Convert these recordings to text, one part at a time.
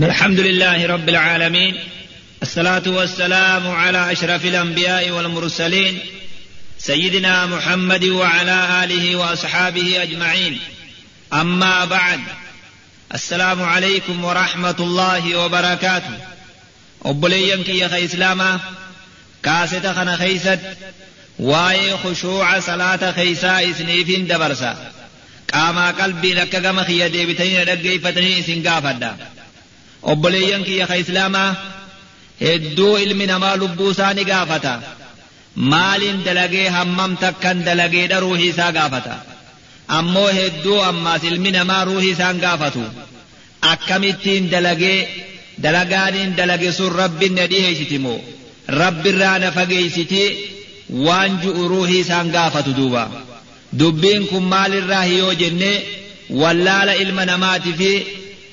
الحمد لله رب العالمين الصلاة والسلام على أشرف الأنبياء والمرسلين سيدنا محمد وعلى آله وأصحابه أجمعين. أما بعد السلام عليكم ورحمة الله وبركاته. أبليا كي يا إسلاما كاسة خنا خيست واي خشوع صلاة خيسا إسنيف دبرسا. قاما قلبي لك كما خيا ديبتين دقي فتني سنقافدا obboleeyyan kiyya ka islaamaa hedduu ilmi namaa lubbuu isaa ni gaafata maaliin dalagee hammam takkan dalageedha ruuhii isaa gaafata ammoo hedduu ammaas ilmi namaa ruuhii isaan gaafatu akkamittiin dalagee dalagaaniin dalage sun rabbin na dhiheessiti moo rabbirraa na fageeysiti waan ju'u ruuhii isaan gaafatu duuba dubbiin kun maalirraa hiyoo jennee wallaala ilma namaati fi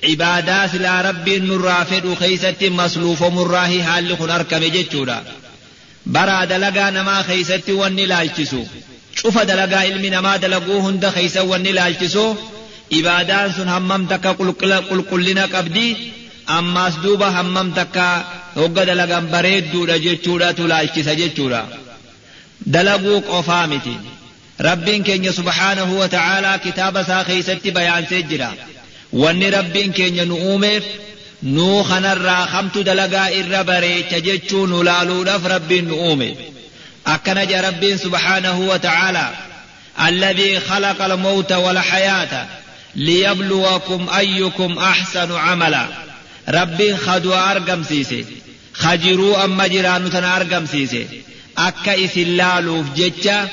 cibaadaa silaa rabbiin nurraa fedhu keeysatti masluufomurraahi haalli kun arkame jechuudha baraa dalagaa namaa keeysatti wanni laalchisu cufa dalagaa ilmi namaa dalaguu hunda keeysa wanni laalchisu ibaadaan sun hammam takka qulqullina qabdi ammaas duuba hammam takka hogga dalagan bareedduudha jechuudhatu laalchisa jechuudha dalaguu qofaa miti rabbiin keenya subhaanahu wa ta'aalaa kitaaba isaa keeysatti bayaansee jira wanni rabbiin keenya nu uumeef nuu kanarraa kamtu dalagaa irra bareecha jechuu nu laaluudhaaf rabbiin nu uume akkana jea rabbiin subhaanahu الذي خلق الموت والحياة ليبلوكم أيكم أحسن عملا ربي خدوا أرقم سيسي خجروا أما جرانو أرقم سيسي أكا إسلالوف جتشا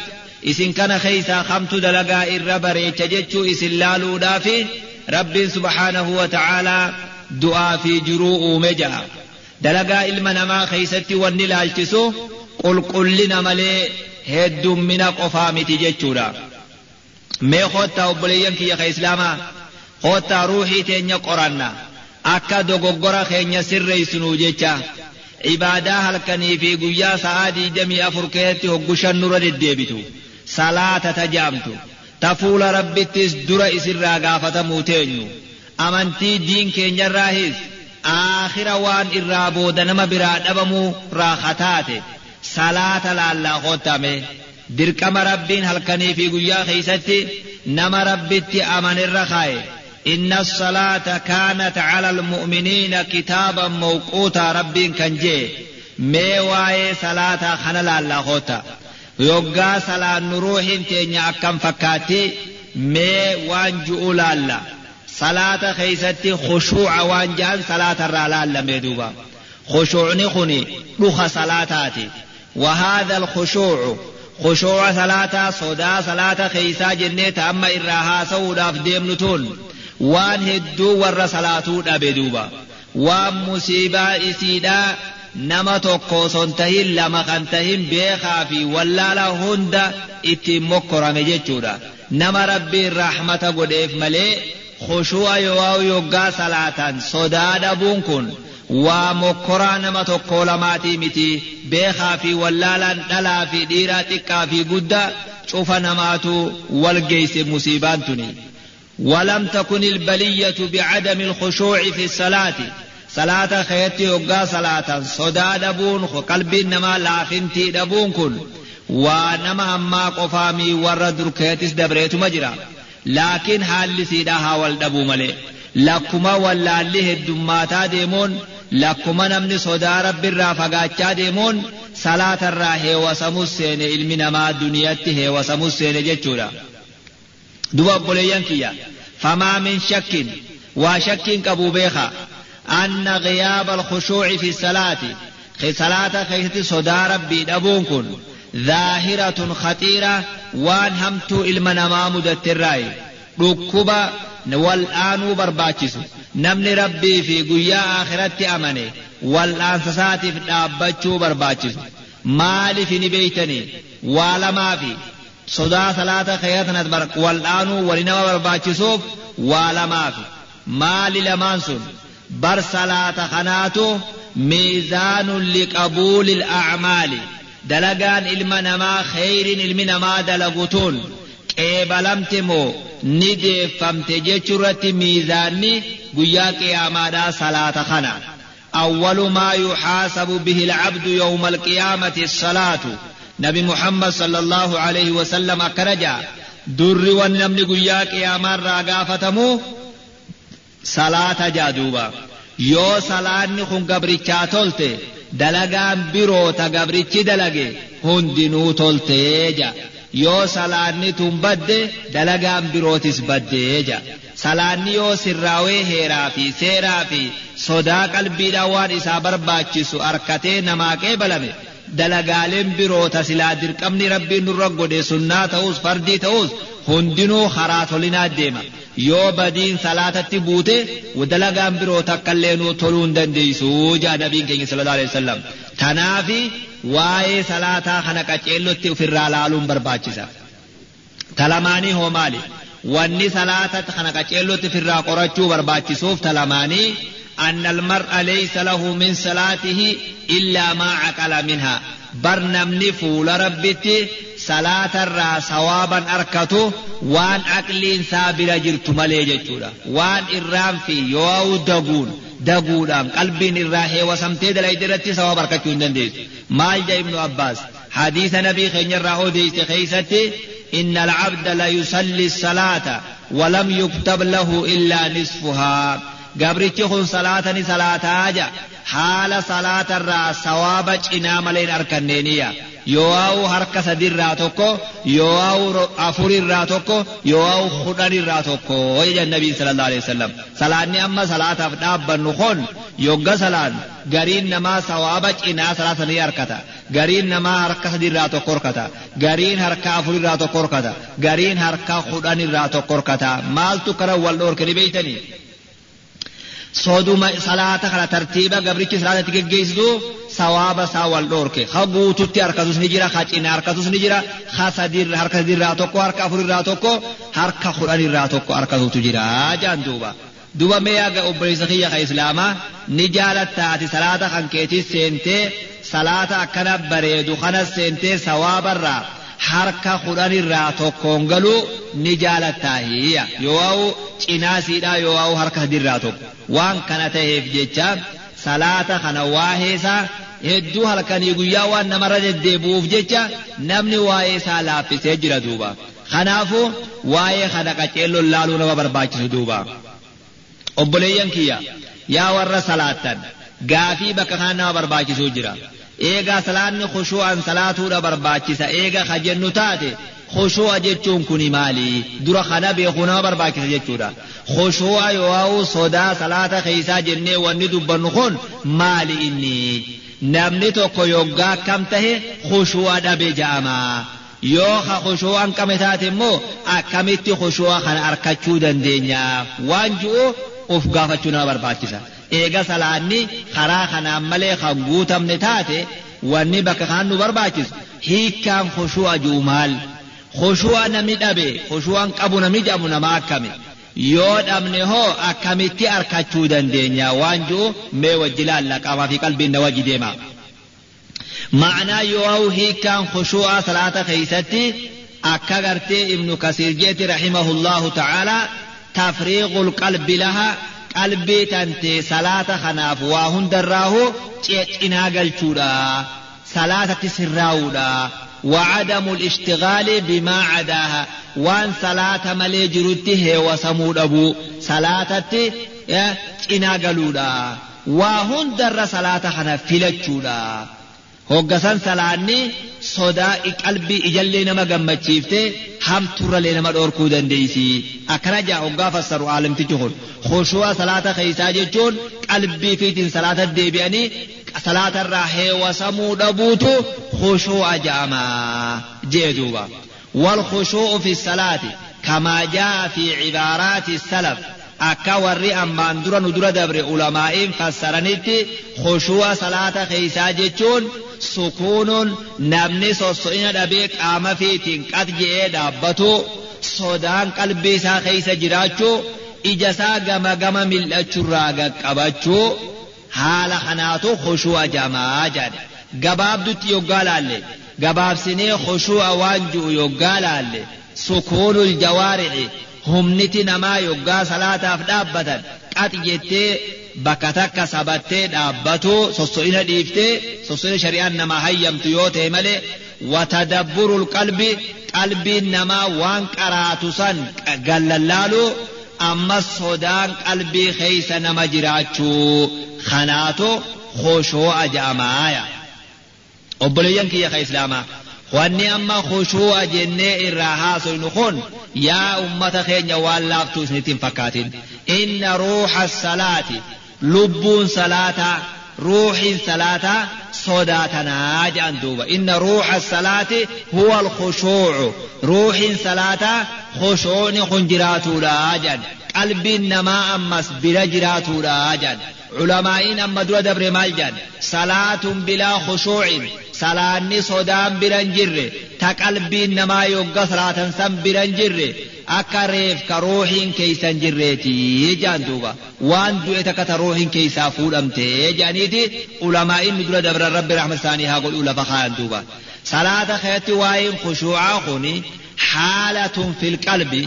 إسن كان خيسا خمت دلقا إر بريتش جتشو إسلالو دافي rabbiin subhaanahu wa ta'aalaa du'aa fi jiruu uume ja'a dalagaa ilma namaa keeysatti wanni laalchisu qulqullina malee heddummina qofaa miti jechuudha mee koottaa obboleeyyan kiyya ka islaamaa koottaa ruuxii teenya qoranna akka dogoggora keenya sirreeysinuu jecha ibaadaa halkanii fi guyyaa sa'aa diidamii afur keessatti hoggushan nurra deddeebitu salaata tajaamtu ta fuula rabbittis dura isirraa gaafatamuu teenyu amantii diin keenyarraahis aakhira waan irraa booda nama biraa dhabamuu raakataate salaata laallaa qottame dirqama rabbiin halkanii fi guyyaa keeysatti nama rabbitti amanirra kaa'e إن الصلاة كانت على المؤمنين كتابا موقوتا ربين كان جي مي واي صلاة خنلا الله yoggaa salaannu ruuhin teenya akkam fakkaatti mee waan ju'u laalla salaata keeysatti khushuuca waan ja'an salaatarraa laallamee duuba khushuucni kun dhuka salaataati وهذا الخشوع خشوع صلاة صدا صلاة خيسا جنة أما إراها سودا في ديم نتون وان هدو ور صلاة أبدوبا وان مصيبة إسيدا nama tokko son tahin lama kan tahin beekaa fi wallaala hunda ittiin mokkorame jechuudha nama rabbiin rahmata godheef malee khushu'a yoo yoggaa salaatan sodaa dhabuun kun waa mokkoraa nama tokko lamaatii miti beekaa fi wallaalaan dhalaa fi dhiiraa xiqqaa fi guddaa cufa namaatu wal geeyse musiibaan tuni ولم تكن البلية بعدم الخشوع في الصلاة صلاة خيتي يوغا صلاة صدا دبون قلبي نما لافنتي دبون كن ونما أما قفامي ورد ركيتس دبريت مجرى لكن حال سيدا هاول دبو ملي لكما ولا اللي الدماتا ديمون لكما نمني صدا رب الرافقاتشا ديمون صلاة الراهي وسمسين علمنا ما دنياته وسمسين جتشورا دوبا بوليان كيا فما من شك وشك قبو بيخا أن غياب الخشوع في الصلاة. في صلاة خيثة صدا ربي دبونكن ظاهرة خطيرة وان همت المنما مدتراي ركوبا والآن برباچس نمني ربي في قيا آخرت أمني. والآن سساتي في دابچو برباچس مالي في نبيتني. ولا ما في. صدا صلاة برك والآن ولنما ولا ما في. مالي لمان سن بر صلاة خناتو ميزان لقبول الأعمال. دلقان علم نما خير علم نما دلقتون. قبلمت مو ندفمت جچرت ميزاني guyyaa qiyaamaadhaa salaata kana أول ما يحاسب به العبد يوم القيامة الصلاة. نبي محمد صلى الله عليه وسلم أكرجا در والنمن قياك يا مرة قافتمو صلاة جادوبا yoo salaanni kun gabrichaa tolte dalagaan biroo ta gabrichi dalage hundinuu toltee ja yoo salaanni tun badde dalagaan birootis baddee ja salaanni yoo sirraawee heeraa fi seeraa fi sodaa qalbiidhaan waan isaa barbaachisu arkatee namaa qeebalame dalagaaleen biroota silaa dirqamni rabbiin nurra godhe sunnaa ta'us fardii ta'us hundinuu karaa tolinaa deema yoo badiin salaatatti buute dalagaan biroo takkallee nuu toluu hin dandeessu jaa nabiin keenya sallallahu alaihi wasallam tanaafi waa'ee salaataa kana qaceellotti ofirraa laaluun barbaachisa talamaanii hoo maali wanni salaata kana qaceellotti ofirraa qorachuu barbaachisuuf talamaanii أن المرء ليس له من صلاته إلا ما عقل منها. برنمني فول ربتي صلاة الرا ثوابا أركته وان أقلين ثابرة جرت ملي وان إرام في يو دقون. دقودام قلبين الراحي وسمتي دلائي درتي ثواب أركتشو دنديس مال جاء ابن عباس. حديث نبي ديست خيستي إن العبد لا يصلي الصلاة ولم يكتب له إلا نصفها. Gabrichi kun salaatani salaataa ja haala salaatarraa sawaaba cinaa malee hin arkanneeniya yoo'aa'u harka sadirraa tokko yoo'aa'u afurirraa tokko yoo'aa'u kudhanirraa tokko jedhan nabiin sallallahu alaihi wasallam salaanni amma salaataaf dhaabbannu kun yogga salaan gariin namaa sawaaba cinaa salaatanii harkata gariin namaa harka sadirraa tokko horkata gariin harka afurirraa tokko horkata gariin harka kudhanirraa tokko horkata maaltu kara wal dhoorke ni beeytanii صدوم صلاة على ترتيبة قبرك صلاة تجيز دو ثواب ثواب الدورك خبو تطي أركزوس نجرا خاتين أركزوس نجرا خاصة دير هركة دير راتوكو هركة فور راتوكو هركة خوران راتوكو أركزوس تجرا جان دوبا. دوبا ميا قبري سخية خي إسلاما نجالة تاتي صلاة خانكيتي سنتي صلاة أكنا بريدو خنا سنتي ثواب الرات harka kudhanirraa tokkoon galuu ni jaalattaahiyya yoo cinaasiidhaa yoo harka sadirraa tokko waan kana ta'eef jecha salaata kana waaheesaa hedduu halkanii guyyaa waan namarra deddeebi'uuf jecha namni waa'ee isaa laaffisee jira duuba kanaafu waa'ee kana qaceelloon laaluu nama barbaachisu duuba obboleeyyan kiyya yaa warra salaattan gaafii bakka kana nama barbaachisuu jira eegaa salaanni khushuu'an salaatuudha barbaachisa eega ka jennu taate khushuu'a jechuun kuni maali dura kana beekuu nama barbaachisa jechuudha khushuu'a yoo sodaa salaata keeysaa jennee wanni dubbannu kun maali inni namni tokko yoggaa akkam tahe khushuu'a dhabe ja'ama yoo ka khushuu'an qame taate immoo akkamitti khushuu'a kana arkachuu dandeenya waan ji'u uf gaafachuu nama barbaachisa eega salaanni karaa kanaan malee kan guutamne taate wanni bakka kaan nu barbaachisu hiikkaan khushuu'a ji'u maal khushuu'a namni dhabe khushuu'an qabu namni jedhamu nama akkami yoo dhabne hoo akkamitti arkachuu dandeenya waan ji'u mee wajji laalla qaamaa fi qalbiin na wajji deema ma'anaa yoo hiikkaan khushuu'a salaata keeysatti akka gartee ibnu kasiir jeeti rahimahullahu ta'aalaa tafriiqul qalbi laha قلبي تنتي صلاة خناف واهن دراه تيتنا قلتورا صلاة تسراودا وعدم الاشتغال بما عداها وان صلاة ملي جرده وسمود ابو صلاة تي آه تنا قلودا واهن در صلاة خناف فلتورا hoggasan salaanni sodaa qalbii ijallee nama gammachiifte hamturralee nama dhoorkuu dandeeysi akkana jaa hoggaa fassaru aalamtichi kun khushu'a salaata keeysaa jechuun qalbii fiitiin salaata deebi'anii salaatarraa heewasamuu dhabuutu khushu'a ja'ama jee duuba والخشوع في الصلاة كما جاء في عبارات السلف akka warri ammaan dura nu dura dabre ulamaa'iin fassaranitti khushu'a salaata keeysaa jechuun sukuunuun namni sosso'ina dhabee qaama fiitiin qat je'ee dhaabbatu sodaan qalbii isaa keeysa jiraachuu ija isaa gama gama mil'achurraa qaqqabachuu haala kanaatu khushu'a jamaa jedhe. Gabaabdutti yoggaa laalle. Gabaabsinee khushu'a waan ji'u yoggaa laalle. Sukuunul jawaari'i humniti namaa yoggaa salaataaf dhaabbatan qaxi jettee bakka takka sabattee dhaabbatu sosso'ina dhiiftee sosso'ina shari'aan namaa hayyamtu yoo ta'e malee watadabburul qalbi qalbiin namaa waan qaraatu san gallallaalu ammas sodaan qalbii keeysa nama jiraachuu kanaatu khoshoo'a ja'amaaya obboleeyyan kiyya ka islaamaa wanni اما خشوع jennee الراحة haasofnu يا امة ummata keenya waan laaftuu isinitti ان روح الصلاة ruuxa صلاة روح صلاة روحي صلاتا صدا تناج أندوبة إن روح الصلاة هو الخشوع روح صلاة خشوع خنجرات راجا قلب النماء أمس برجرات راجا علماء أما دور دبر مالجا صلاة بلا خشوع salaanni sodaan biran jirre ta qalbiin namaa yogga salaatan san biran jirre akka reef ka ruuxiin keeysan jirreeti jaan duuba waan du'e takka ta ruuxiin keeysaa fuudhamte jaaniiti ulamaa'iin dura dabran rabbi rahmat isaanii haa godhuu lafa kaayan duuba salaata keetti waa'een khushuucaa kuni haalatun fil qalbi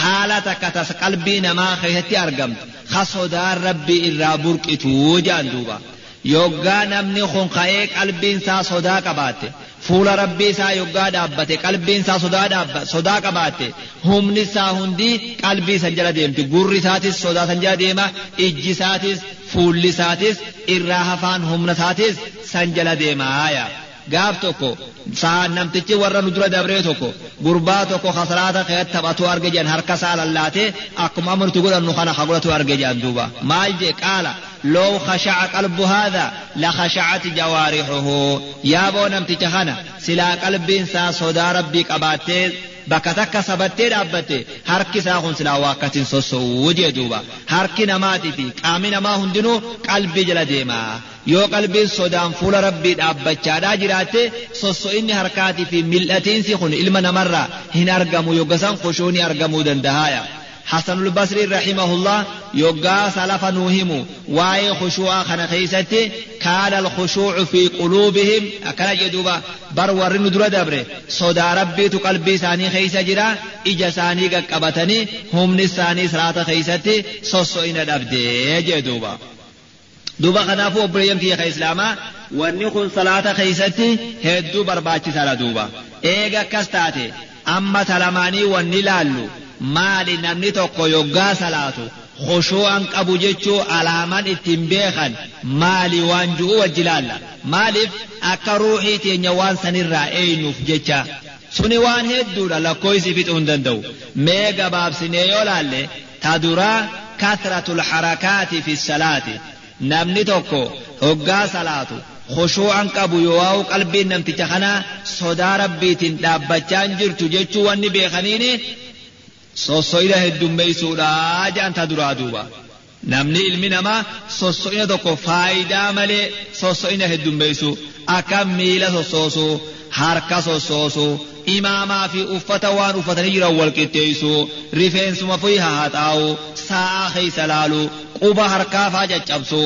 haala takka tas qalbii namaa keessatti argamtu ka sodaan rabbii irraa burqituu jaan duuba yoggaa namni kun ka'ee qalbiin isaa sodaa qabaatte fuula rabbii isaa yoggaa dhaabbate qalbiin isaa sodaa qabaatte humni isaa hundi qalbii san jala deemti gurri isaatis sodaa san jala deema ijji isaatis irraa hafaan humna isaatis san jala deemaaya. Gaaf tokko namtichi warra nu dura dabree tokko gurbaa tokko kasalaata keessatti taphatu arge jedhan harka isaa lallaatee akkuma amantu godhannu kana ka godhatu arge jedhan duuba maal jee qaala لو خشع قلب هذا لخشعت جوارحه يا بو نمتي خنا سلا قلب انسا صدا ربي قباتي bakka takka sabattee dhaabbatte harki isaa kun silaa waakkatiin sossoo'uu jee duuba harki namaatii fi qaami namaa hundinuu qalbii jala deema yoo qalbiin sodaan fuula rabbii dhaabbachaadhaa jiraatte sosso'inni harkaatii fi mil'atiinsi kun ilma namarraa hin argamu yoggasan khushuuni argamuu dandahaaya. حسن البصري رحمه الله يقا سلف نوهم واي خشوع خنا خيستي كان الخشوع في قلوبهم أكنا جدوبا بر ورن در دبره صدا ربي قلبي ساني خيس جرا إجا ساني قبتني هم نساني سرات خيستي سوسو إن دبدي جدوبا دوبا خنافو بريم في خيس لاما wanni kun salaata keeysatti hedduu barbaachisaadha duuba eega akkas taate amma talamaanii wanni laallu maali namni tokko yoggaa salaatu khushuu'an qabu jechuu alaaman ittiin beekan maali waan ju'u wajji laalla maaliif akka ruuxii teenya waan sanirraa eenyuuf jecha suni waan hedduudha lakkoofsi fixuu hin danda'u mee gabaabsinee yoo laalle ta duraa kasratul harakaati fi salaati namni tokko hoggaa salaatu khushuu'an qabu yoo qalbiin namticha kanaa sodaa rabbiitiin dhaabbachaa hin jirtu jechuu wanni beekaniini sosso'ina heddummeessuudha jedhan ta duraa duuba namni ilmi namaa sosso'ina tokko faayidaa malee sosso'ina heddummeessu akka miila sossoosu harka sossoosu imaamaa fi uffata waan uffatanii jiran wal qixxeessu rifeensuma fi hahaxaa'u sa'a keessa laalu quba harkaafaa caccabsu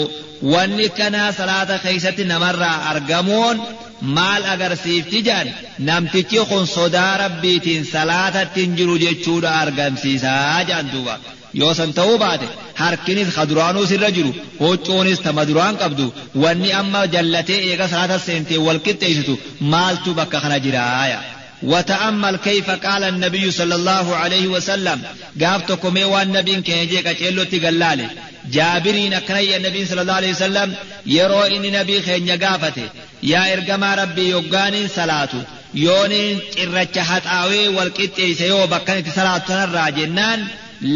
wanni kanaa salaata keessatti namarraa argamuun maal agarsiifti jedhan namtichi kun sodaa rabbiitiin salaatatti hin jiru jechuudha argamsiisaa jedhan duuba yoo san ta'uu baate harkinis ka duraanuu sirra jiru huccuunis tama duraan qabdu wanni amma jallatee eega salaata seentee wal qixxeessitu maaltu bakka kana jiraaya. وتأمل كيف قال النبي صلى الله عليه وسلم قافتكم وان نبي كهجي قچلو تقلالي جابرين أكني النبي صلى الله عليه وسلم يرو إن نبي خين قافته يا إرقما ربي يقانين صلاته يونين إرچ حتاوي والقطي سيو بكنت صلاة تنرى جنان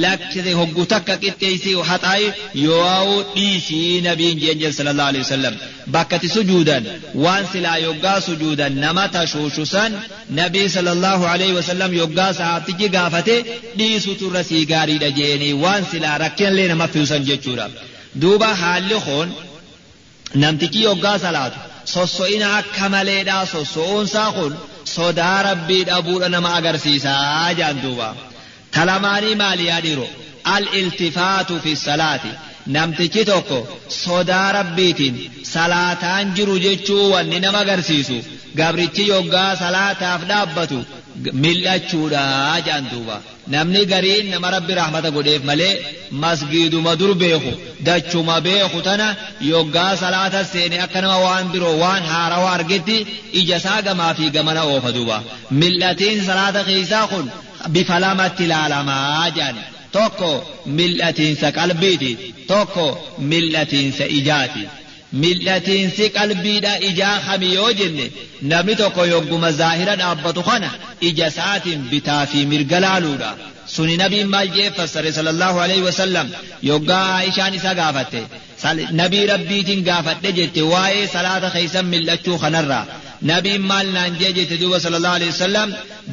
lakkise hoggu takka qixxeessii haxaayi yoo dhiisii nabiin jeenjel sallallahu alaihi wasallam bakkati sujuudan waan silaa yoggaa sujuudan nama tashuushu san nabii sallallahu alaihi wasallam yoggaa sahaabtichi gaafate dhiisutu irra sii gaariidha jeeni waan silaa rakkinallee nama fiusan jechuudha duuba haalli kun namtichi yoggaa salaatu sosso'ina akka maleedha sosso'uunsaa kun sodaa rabbii dhabuudha nama agarsiisaa jaan duuba. talamaanii maali yaadhiiro al-iltifaatu fi salaati namtichi tokko sodaa rabbiitiin salaataan jiru jechuu wanni nama agarsiisu gabrichi yoggaa salaataaf dhaabbatu mil'achuudha jaan duuba namni gariin nama rabbi rahmata godheef malee masgiiduma dur beeku dachuma beeku tana yoggaa salaata seene akka nama waan biroo waan haarawaa argetti ija isaa gamaa fi gamana oofa duuba mil'atiin salaata keessaa kun bifa lamatti ilaalamaa jaan tokko mil'atiinsa qalbiiti tokko mil'atiinsa ijaati. mil'atiinsi qalbiidha ijaa kami yoo jenne namni tokko yogguma zaahira dhaabbatu kana ija isaatiin bitaa fi mirga laaluudha suni nabiin maal jee fassare sallallahu alaihi wasallam yoggaa aishaan isa gaafatte nabii rabbiitiin gaafadhe jette waa'ee salaata keeysan mil'achuu kanarraa nabiin maal naan jee jette duuba sallallahu alaihi wasallam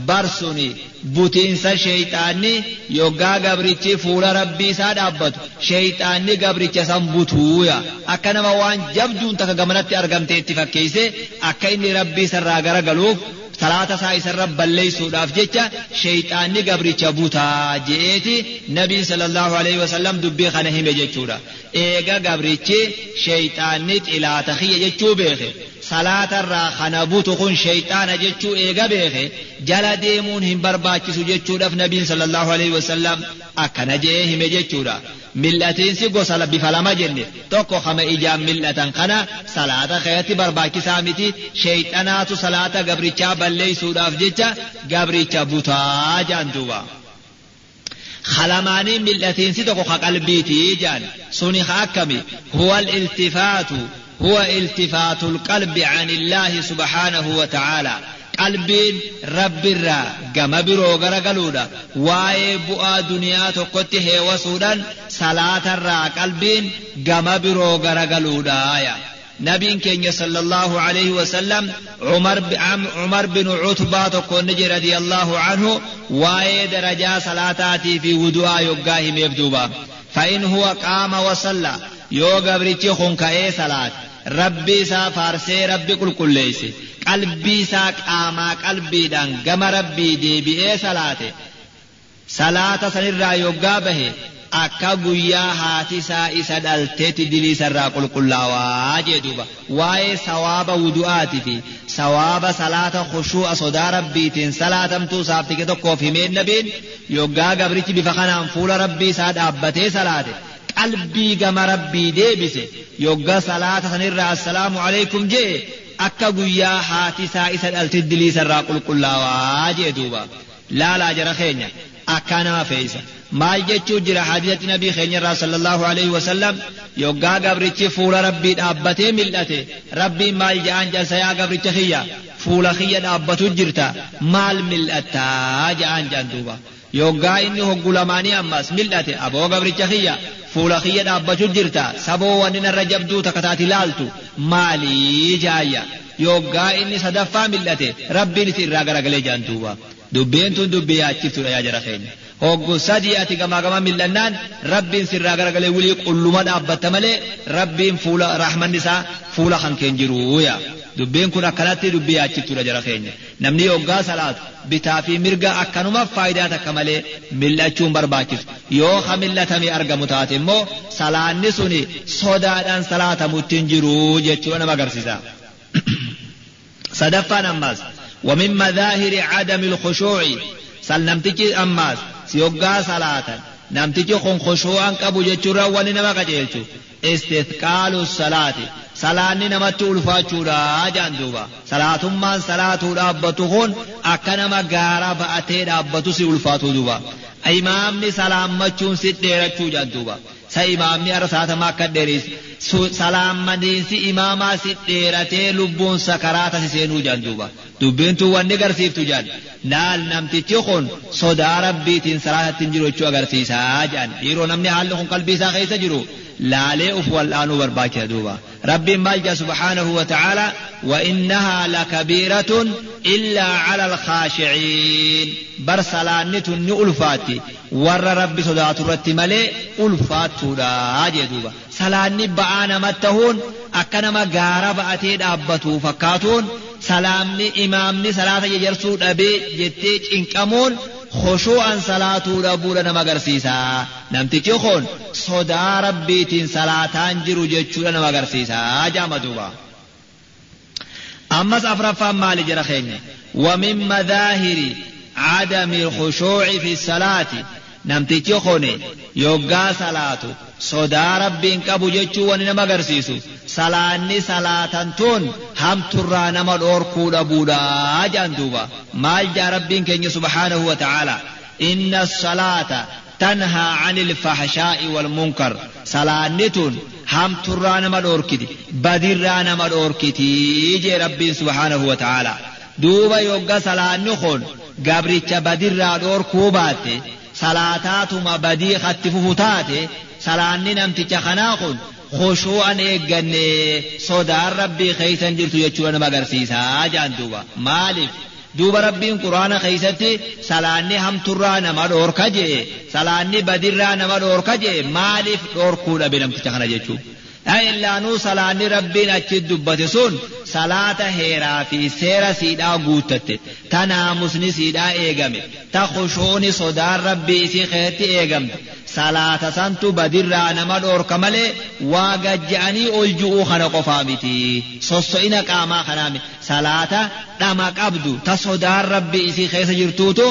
barsuni butiinsa sheeyxaanni yoggaa gabrichi fuula rabbii isaa dhaabbatu sheeyxaanni gabricha san butuuya akka nama waan jabduun takka gamanatti argamte itti fakkeeyse akka inni rabbii isarraa garagaluuf salaata isaa isarra balleeysuudhaaf jecha sheeyxaanni gabricha butaa je'eeti nabiin sallallahu alaihi wasallam dubbii kana hime jechuudha eega gabrichi sheeyxaanni xilaata kiyya jechuu beeke salaatarraa kana butu kun sheeyxaana jechuu eega beeke jala deemuun hin barbaachisu jechuudhaaf nabiin sallallahu alaihi wasallam akkana je'ee hime jechuudha mil'atiinsi gosa bifa lama jenne tokko kama ijaan mil'atan kana salaata keessatti barbaachisaa miti sheeyxanaatu salaata gabrichaa balleeysuudhaaf jecha gabricha butaa jaan duuba. خلماني ملتين سيتوكو قلبيتي جان سوني خاكمي هو الالتفات هو التفات القلب عن الله سبحانه وتعالى. قلب رب الرا قم برو غرقلودا واي بؤى دنيا تقته وصودا صلاة الرا قلب قم برو غرقلودا آية نبي كينيا صلى الله عليه وسلم عمر, عمر بن عتبة تقنج رضي الله عنه واي درجة صلاتاتي في ودعاء يقاهم يبدوبا فإن هو قام وصلى يوغا بريتشي خنكا إيه صلاتي rabbi isaa faarsee rabbi qulqulleeyse qalbii isaa qaamaa qalbiidhaan gama rabbii deebi'ee salaate. Salaata sanirraa yoggaa bahe akka guyyaa haati isaa isa dhalteetti dilii isarraa qulqullaawaa jee duuba. Waa'ee sawaaba wudu'aatii fi sawaaba salaata khushuu'a sodaa rabbiitiin salaatamtuu isaaf tike tokkoof himeen nabiin yoggaa gabrichi bifa kanaan fuula rabbii isaa dhaabbatee salaate. Qalbii gama rabbii deebise. Yoggaa salaata sanirraa assalaamu alaikum jee akka guyyaa haati isaa isa dhalte dilii isarraa qulqullaawaa jee duuba laalaa jara keenya akka nama feeysa maal jechuu jira hadiisatti nabii keenya irraa sallallahu alaihi wasallam yoggaa gabrichi fuula rabbii dhaabbatee mil'ate rabbiin maal ja'aan jalsa yaa gabricha kiyya fuula kiyya dhaabbatu jirta maal mil'attaa ja'aan ja'an duuba yoggaa inni hoggulamaanii ammas mil'ate aboo gabricha kiyya فولا خيا دابا جرتا سابو وانين الرجب دو تكتاتي لالتو مالي جايا يوغا اني سدفا ملتي ربي نسير راقا راقا لجان توبا دوبين تون دوبيا اتشفتو لأي جرا خين هوغو سادي اتي كما كما ملنان ربي نسير راقا راقا لولي قلو ما دابا ربي فولا رحمن نسا فولا خان كنجرويا dubbiin kun akkanatti dubbii yaachiftuudha jara keenya namni yoggaa salaatu bitaa fi mirga akkanuma faayidaa takka malee mil'achuun barbaachisu yoo ka mil'atamee argamu taate immoo salaanni suni sodaadhaan salaatamutti hin jiru jechuudha nama agarsiisa. sadaffaan ammaas ومن مظاهر عدم الخشوع سلمتك أماس سيوغا صلاة نمتك خشوعا قبو جتشورا وني نما قجيلچو استثقال الصلاة salaanni namatti ulfaachuudha jaan duuba salaatummaan salaatuu dhaabbatu kun akka nama gaara ba'atee dhaabbatu si ulfaatu duuba imaamni salaammachuun si dheerachuu jaan duuba sa imaamni arra salaatamaa akka dheeris salaammaniinsi imaamaa si dheeratee lubbuun sakaraata si seenuu jaan duuba dubbiin tun wanni agarsiiftu jaan naal namtichi kun sodaa rabbiitiin salaatatti hin jiru jechuu agarsiisaa jaan dhiiroo namni haalli kun qalbii isaa keessa jiru wal'aanuu barbaachisa duuba rabbiin maal jaa subhaanahu wa ta'aala وإنها لكبيرة إلا على الخاشعين بر سلاني تني ألفاتي ور ربي صدات رتي ملي ألفات تودا. جدوبا سلاني بآنا متهون أكنما غارب أتيد أبتو فكاتون سلامني إمامني صلاة يجرسو أبي جتيج إنكمون خشوعا صلاة ربولا نمغر سيسا. نمتي تيخون صدا ربي تين صلاة انجرو جيتشولا نمغر سيسا جامع دوبا أمس أفرفا مالي جرخيني ومن مذاهر عدم الخشوع في الصلاة. نمتي تيخوني يوغا صلاتو. Sodaa rabbiin qabu jechuu wani nama agarsiisu salaanni salaatan tun hamturraa nama dhoorkuu dhabuudha jaan duuba maal jaa rabbiin keenya subhaanahu wa ta'ala inna salaata tanhaa anil fahshaa'i wal munkar salaanni tun hamturraa nama dhoorkiti badirraa nama dhoorkiti jee rabbiin subhaanahu wa ta'ala duuba yogga salaanni kun gabricha badirraa dhoorkuu baatte salaataatuma badii hatti fufu taate salaanni نمتي kanaa kun خشوعاً إيقاني صدى ربي خيساً جرتو يتشوى نما قرسيسا آجان دوبا. مالف دوبا ربي قرآن خيساتي سلاني هم ترانا ما دوركا جي سلاني بدرانا ما دوركا جي مالف دوركونا بنام تتخنا جيتشو أي إلا نو سلاني ربي ناتش الدبات سون salaata heeraa fi seera siidhaa guuttatte ta naamusni siidhaa eegame ta khushuuni sodaan rabbii isii keessatti eegamte salaata santu badirraa nama dhoorka malee waa gajja'anii ol ju'uu kana qofaa miti sosso'ina qaamaa kanaa miti salaata dhama qabdu ta sodaan rabbii isii keessa jirtuutu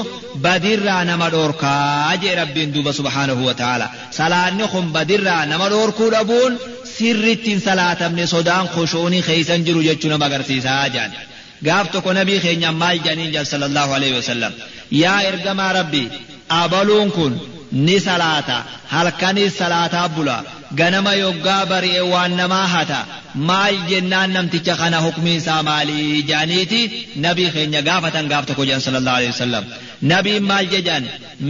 badirraa nama dhoorkaa jee rabbiin duuba subhaanahu wa ta'ala salaanni kun badirraa nama dhoorkuu dhabuun sirrittiin salaatamne sodaan khushuunii keeysan jiru jechuu nama agarsiisaa jaan gaaf tokko nabii keenya maal jedhaniin jaan sallallahu alaihi wasallam yaa ergamaa rabbii abaluun kun ni salaata halkanis salaataa bula ganama yoggaa bari'e waan namaa hata maal jennaan namticha kana hukmiin isaa maalii jaaniiti nabii keenya gaafatan gaaf tokko jedhan sallallahu alaihi wasallam nabiin maal jedhan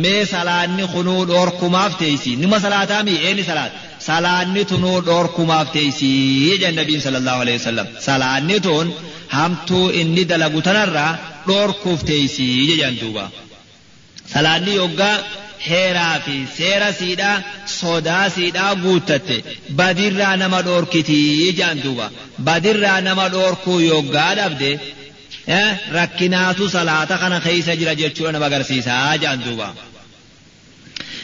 mee salaanni kunuu dhoorkumaaf teeysi nima salaataa mi eeni salaata salaanni tunuu dhoorkumaaf teeysii jedhan nabiin sallallahu alaihi wasallam salaanni tun hamtuu inni dalagu tanarraa dhoorkuuf teeysii jedhan duuba salaanni yoggaa heeraa fi seera siidhaa sodaa siidhaa guuttatte badirraa nama dhoorkitii jedhan duuba badirraa nama dhoorkuu yoggaa dhabde rakkinaatu salaata kana keeysa jira jechuudha nama agarsiisaa jedhan duuba.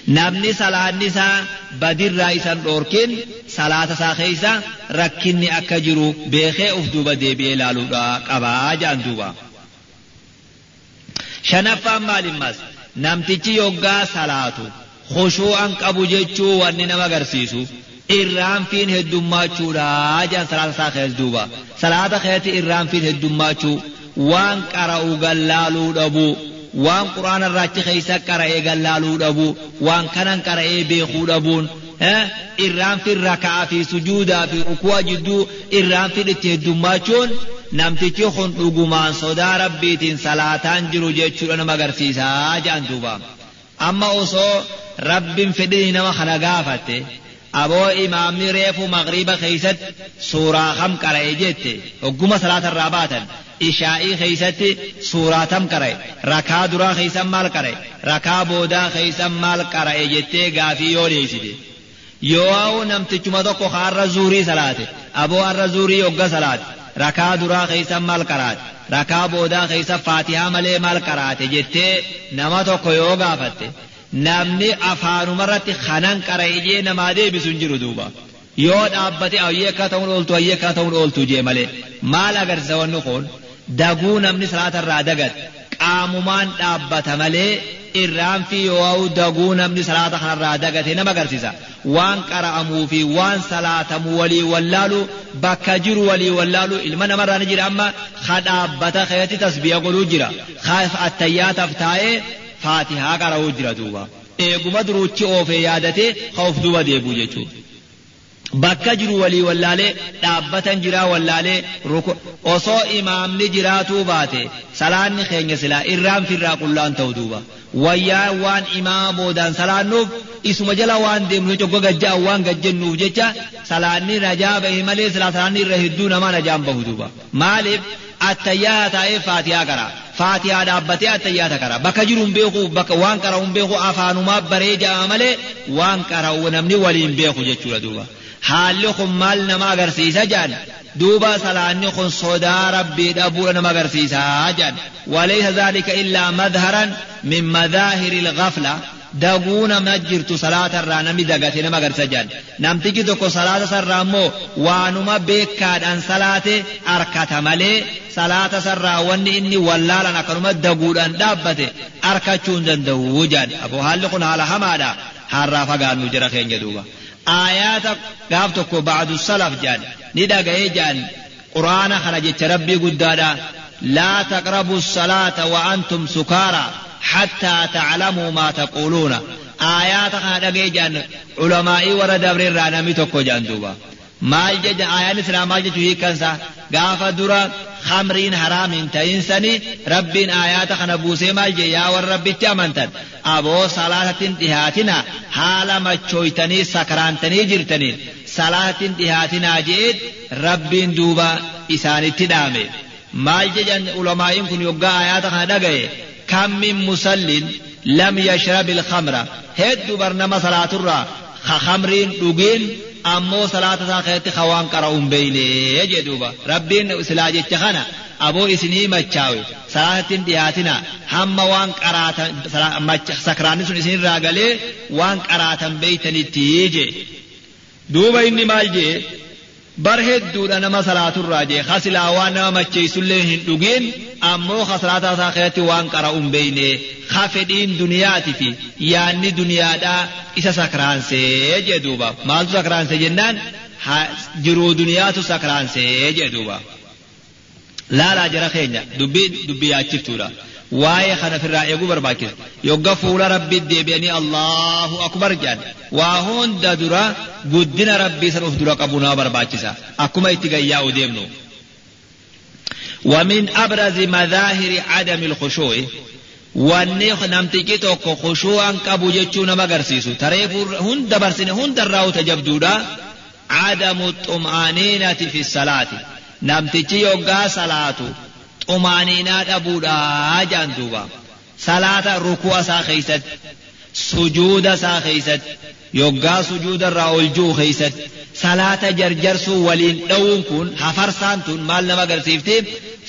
Namni salaanni isaa badirraa isan dhoorkin salaata isaa keeysa rakkinni akka jiru beekee uf duuba deebi'ee ilaaluudha qabaa jedhan duuba. shanaffaan maalimmas namtichi yoggaa salaatu khushuu'an qabu jechuu wanni nama agarsiisu irraanfiin heddummachuudha jedhan salaata isaa keessa duuba salaata keessatti irraanfiin heddummachuu waan qara'u gallaaluu dhabuu waan quraana irraachi keeysa qara'ee gallaaluu dhabuu waan kanan qara'ee beekuu dhabuun irraanfiin raka'aa fi sujuudaa fi ruku'a jidduu irraanfiin itti heddummachuun namtichi kun dhugumaan sodaa rabbiitiin salaataan jiru jechuudha nama agarsiisaa jedhan duuba amma osoo rabbiin fedhii nama kana gaafatte aboo imaamni reefu maqriba keeysatti suuraa kam qara'e jette hogguma salaata irraa baatan ishaa'ii keeysatti suuraa tam qara'e rakaa duraa keeysan maal qara'e rakaa boodaa keeysan maal qara'e jettee gaafii yoo dhiyeessite yoo namtichuma tokko har'a zuurii salaate aboo har'a zuurii hogga salaate rakaa duraa keeysan maal qaraate rakaa boodaa keeysa faatihaa malee maal qaraate jettee nama tokko yoo gaafatte namni afaanumarratti kanan qara'e jee namaa deebisu hin jiru duuba yoo dhaabbate ayyee akka ta'uun ooltu ayyee akka ta'uun ooltu jee malee maal agarsiisa wanni kun daguu namni salaatarraa dagat qaamumaan dhaabbata malee irraanfii yoo daguu namni salaata kanarraa dagate nama agarsiisa waan qara'amuu fi waan salaatamu walii wallaalu bakka jiru walii wallaalu ilma namarraa ni jira amma ka dhaabbata keetti tasbiya godhuu jira ka attayyaataaf taa'ee faatihaa qara'uu jira duuba eeguma duruuchi oofee yaadatee ka of duuba deebi'u jechuudha. Bakka jiru walii wallaalee dhaabbatan jiraa wallaalee osoo imaamni jiraatuu baate salaanni keenya silaa irraan firraa qullaan ta'u duuba wayyaa waan imaama boodaan salaannuuf isuma jala waan deemnu cogga gajja'an waan gajjennuuf jecha salaanni najaa bahe malee silaa salaanni irra hedduu namaa najaan bahu duuba maaliif attayyaa taa'ee faatihaa qara faatihaa dhaabbatee attayyaata qara bakka jiru hin beeku bakka waan qara'u hin beeku afaanumaa baree ja'a malee waan qara'u namni waliin beeku. حال خم مال نما غرسيسا جان دوبا سلاني خن صدا ربي دابور نما غرسيسا جان وليس ذلك إلا مظهرا من مظاهر الغفلة دعونا مجرت صلاة الرانا مدقات نما غرسا جان نام تيكي دوكو صلاة سرامو وانما بيكاد ان صلاة أركات مالي صلاة سرى واني اني ولا لنا دابور ان دابته أركات شون جان دوو جان أبو حال خن حال حمادا هارا فقال نجرخين جدوبا salaf jedhan ni dhaga'ee jedhan quraana kana jecha rabbii guddaadha laa taqrabu salaata wa antum sukaaraa حتى تعلموا ما تقولون آيات خانا جان علماء ورد دبر رانا ميتوكو جان دوبا maal jecha ayaan islaamaa jechu hiikansa gaafa dura khamriin haraamiin ta'insani rabbiin ayaata kana buusee maal je yaa warra rabbitti amantan aboo salaatattiin dhihaatina haala machooytanii sakraantanii jirtaniin salaatattiin dhihaatinaa je'eet rabbiin duuba isaanitti dhaame maal jedhan ulamaa'iin kun yoggaa ayaata kana dhagaye كم من مسل لم يشرب الخمر هد برنما صلاة الرا خمرين دوغين أمو صلاة ساخيت خوان قرأون بيني يجدوبا ربين سلاجة خنا أبو إسني مچاوي صلاة دياتنا هم وان قراتا سكراني سن إسني راغلي وان قراتا بيتني تيجي دوبا إني مالجي bar hedduudha nama salaaturraa jee kasilaa waan nama macheessullee hin dhugin ammoo kasalaataa isaa keessatti waan qara'uun beeyne ka fedhiin duniyaati fi yaanni duniyaadhaa isa sakraansee jee duuba maaltu sakraansee jennaan jiruu duniyaatu sakraansee jee duuba laalaa jara keenya dubbiin dubbii yaachiftuudha واي خنا في الرأي قبر باكر. يقف ولا ربي الدبياني الله أكبر جان. وهون دا درا قدنا ربي سنوف درا قبونا برباكسا أكما اتقايا وديمنو ومن أبرز مظاهر عدم الخشوع. وَنِخْ نَمْتِكِ تَوْكُ خُشُوعًا كَبُو جَجُّونَ مَقَرْسِيسُ تَرَيْفُ هُنْ دَبَرْسِنِ هُنْ دَرَّهُ تَجَبْدُودَ عَدَمُ الطُّمْآنِينَةِ فِي الصَّلَاةِ. نَمْتِكِ يُقَّى صَلَاتُ xumaaniinaa dhabuudha jaan duuba salaata rukuu isaa keeysatti sujuuda isaa keeysatti yoggaa sujuuda irraa ol ji'u keeysatti salaata jarjarsuu waliin dha'uun kun hafarsaan tun maal nama agarsiifti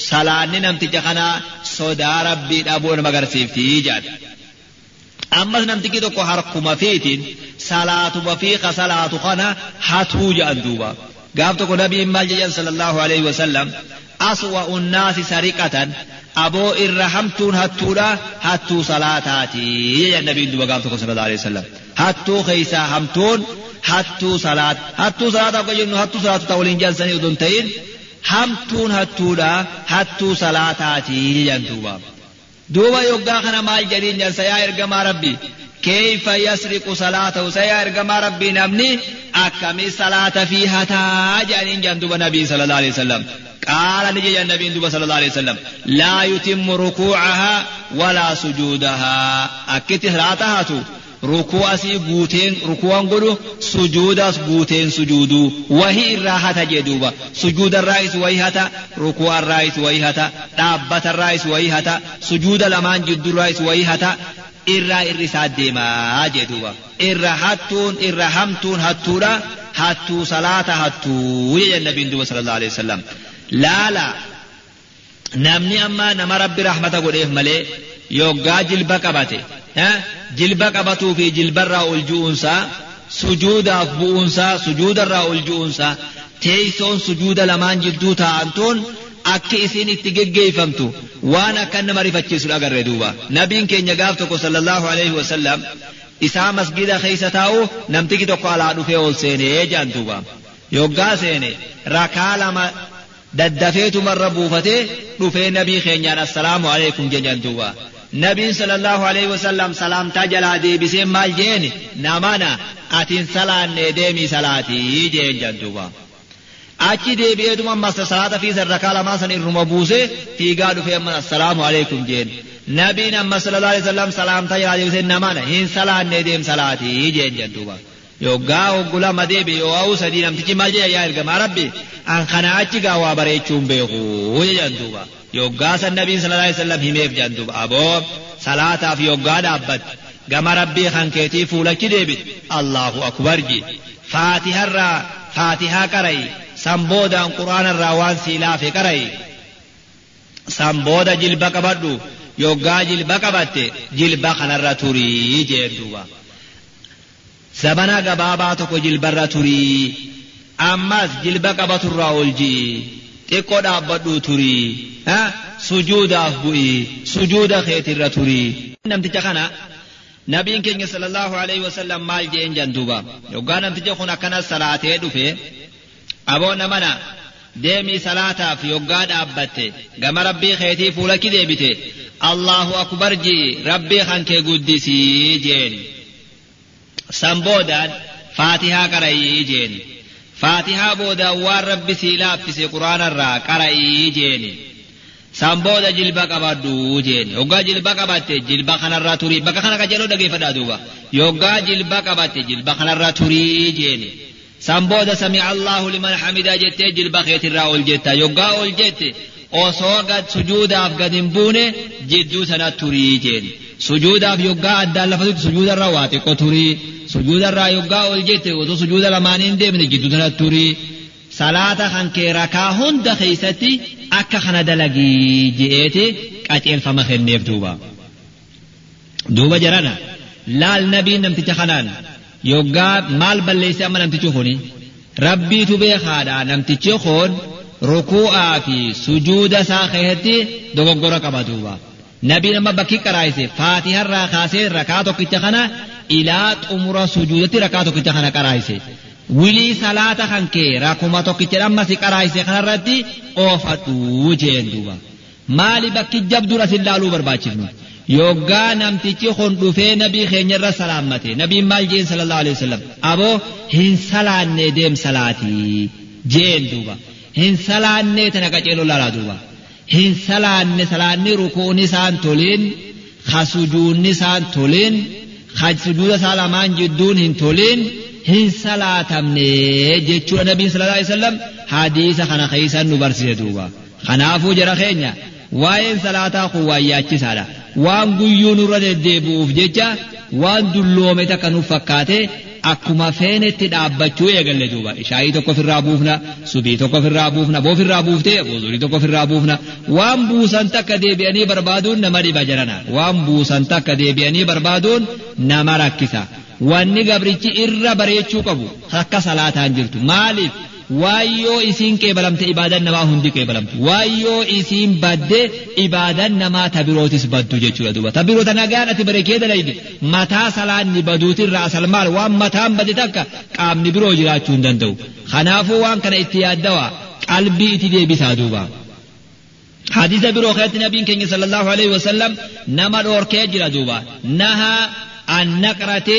salaanni namticha kanaa sodaa rabbii dhabuu nama agarsiifti jaan ammas namtichi tokko harkuma fiitiin salaatuma fiiqa salaatu kana hatuu jedhan duuba gaaf tokko nabiin maal jedhan sallallahu alaihi wasallam aswa'u unnaasi sariqatan aboo irra hamtuun hattuudha hattuu salaataati jedhan nabiin duuba gaaf tokko sallallahu alaihi wasallam hattuu keeysaa hamtuun hattuu salaat hattuu salaataaf kan jennu hattuu salaatu ta'u waliin jaansanii odon ta'in hamtuun hattuudha hattuu salaataati jedhan duuba duuba yoggaa kana maal jedhiin jarsa yaa ergamaa rabbi كيف يسرق صلاته سيا إرقما ربي نمني أكمي صلاة فيها تاجا إن جندوب النبي صلى الله عليه وسلم. قال نجي النبي صلى الله عليه وسلم لا يتم ركوعها ولا سجودها. أكت صلاتها ركوع سي غوتين ركوع غدو سجود اس غوتين سجودو. وهي الراحة جدوبا سجود الرئيس ويهتا ركوع الرئيس ويهتا دابة الرئيس ويهتا سجود لمان جد الرئيس ويهتا irraa irri isaa deemaa jedhuuba irra hattuun irra hamtuun hattuudha hattuu salaata hattuu jedhan nabiin duba sallallahu alaihi wasallam laala namni amma nama rabbi rahmata godheef malee yoggaa jilba qabate jilba qabatuu fi jilbarraa ol ju'uunsaa sujuudaaf bu'uunsaa sujuudarraa ol ju'uunsaa teeysoon sujuuda lamaan jidduu taa'antuun akka isiin itti geggeeffamtu waan akka nama rifachiisu agarre duuba nabiin keenya gaaf tokko sallallahu alaihi wasallam isaa masgida keessa taa'u namtiki tokko alaa dhufee ol seenee jaan duuba yoggaa seene rakaa lama daddafeetumarra buufatee dhufee nabii keenyaan assalaamu alaikum jedhan duuba nabiin sallallahu alaihi wasallam salaamtaa jalaa deebisee maal jeeni namana atiin salaanne deemii salaatii jeen jan duuba achi deebi'eetuma ammas salaata fi sarrakaa lamaa san irruma buuse fiigaa dhufee ammas assalaamu alaikum jeen nabiin amma sallallahu alaihi wasallam salaamtaa jalaa deebisee namana hin salaanne deem salaatii jeen jan duuba yoggaa hoggulama deebi yoo ha'u sadii namtichi maal jedha yaa ergamaa rabbi an kana achi gaa waa bareechuun beeku jedhan yoggaa san nabiin sallallahu alaihi wasallam himeef jedhan aboo salaataaf yoggaa dhaabbatte gama rabbii kan keetii fuulachi deebit allahu akbar ji faatiharraa faatihaa qara'i laafe qara'i san booda jilba qabadhu yoggaa jilba qabatte jilba kanarra turii jeen duuba sabana gabaabaa tokko jilbarra turii ammas jilba qabaturraa ol ji'i xiqqoo dhaabbadhuu turii sujuudaaf bu'i sujuuda keetirra turii namticha kana nabiin keenya sallallahu alaihi wasallam maal jeen jan duuba yoggaa namticha kun akkanas salaatee dhufe aboonna mana deemii salaataaf yoggaa dhaabbatte gama rabbii keetii fuulakki deebite. Allahu akbar jii rabbii kan kee guddisii jeeni. San boodaan faatihaa qara'ii jeeni. Faatihaa boodaan waan rabbi sii laaffise quraanarraa qara'ii jeeni. San booda jilba qabadhu jeeni. Yoggaa jilba qabatte jilba kanarraa turii. Bakka kana qajeeloo dhageeffadhaa duuba. Yoggaa jilba qabatte jilba kanarraa turii jeeni سامبودا سمع الله لمن حمدا جت جل بخيت الراول جتا يوغا أول جت. أو سوغا سجودا افغدين بونه جدو سنا توري جين سجودا يوغا أدال فتو سجودا رواتي كو توري سجودا را يوغا أول جت. أو تو سجودا لمانين دي من جدو سنا توري. صلاة خان كي ركا هون دخيستي. أكا خنا دلقي جئتي كاتيل فمخين نيف دوبا. دوبا جرانا. لال نبي نمتي تخنانا yoggaa maal balleesse amma namtichi kuni rabbiitu beekaadha namtichi kun rukuu'aa fi sujuuda isaa keessatti dogoggora qaba duuba nabiin amma bakki qaraayise faatiharraa kaasee rakaa tokkicha kana ilaa xumura sujuudatti rakaa tokkicha kana qaraayise wilii salaata kan kee rakuma tokkicha amma si qaraayise kanarratti oofadhu jeen duuba maali bakki jabduun asin laaluu barbaachifnu yoggaa namtichi kun dhufee nabii keenyarra salaammate nabiin maal jeen sallallahu alaihi wasallam aboo hin salaanne deem salaatii jeen duuba hin salaanne tana qaceeloo laalaa duuba hin salaanne salaanni rukuun isaan toliin ka sujuunni isaan toliin ka sujuuda isaa lamaan jidduun hin toliin hin salaatamne jechuudha nabiin sallallahu alaihi wasallam hadiisa kana keessan nu barsiise duuba kanaafuu jara keenya waa'een salaataa kun waan yaachisaadha waan guyyuu nurra deddeebi'uuf jecha waan dulloome takka nuuf fakkaate akkuma feenetti dhaabbachuu eegalle duuba shaayii tokko ofirraa buufna subii tokko ofirraa buufna boofirraa buuftee bozorii tokko ofirraa buufna waan buusan takka deebi'anii barbaaduun nama dhiba jarana waan buusan takka deebi'anii barbaaduun nama rakkisa wanni gabrichi irra bareechuu qabu akka salaataan jirtu maaliif waayyoo isiin qeebalamte ibaadan namaa hundi qeebalamtu waayyoo isiin badde ibaadan namaa tabirootis baddu jechuudha duuba tabiroota nagaan ati bareekee dalayde mataa salaanni baduutirraa asal maal waan mataan bade takka qaamni biroo jiraachuu hin danda'u kanaafuu waan kana itti yaaddawa qalbii itti deebisaa duuba. حديث برو خيت نبي كين صلى الله عليه وسلم نما دور كيجرا دوبا نها عن نقرة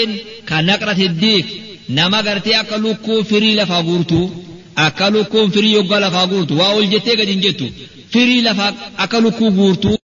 كنقرة الديك نما غرتي أكلوكو فري لفا غورتو akka lukkuun firii yoggaa lafaa guurtu waa ol jettee gadi hin jettu firii lafaa akka lukkuu guurtu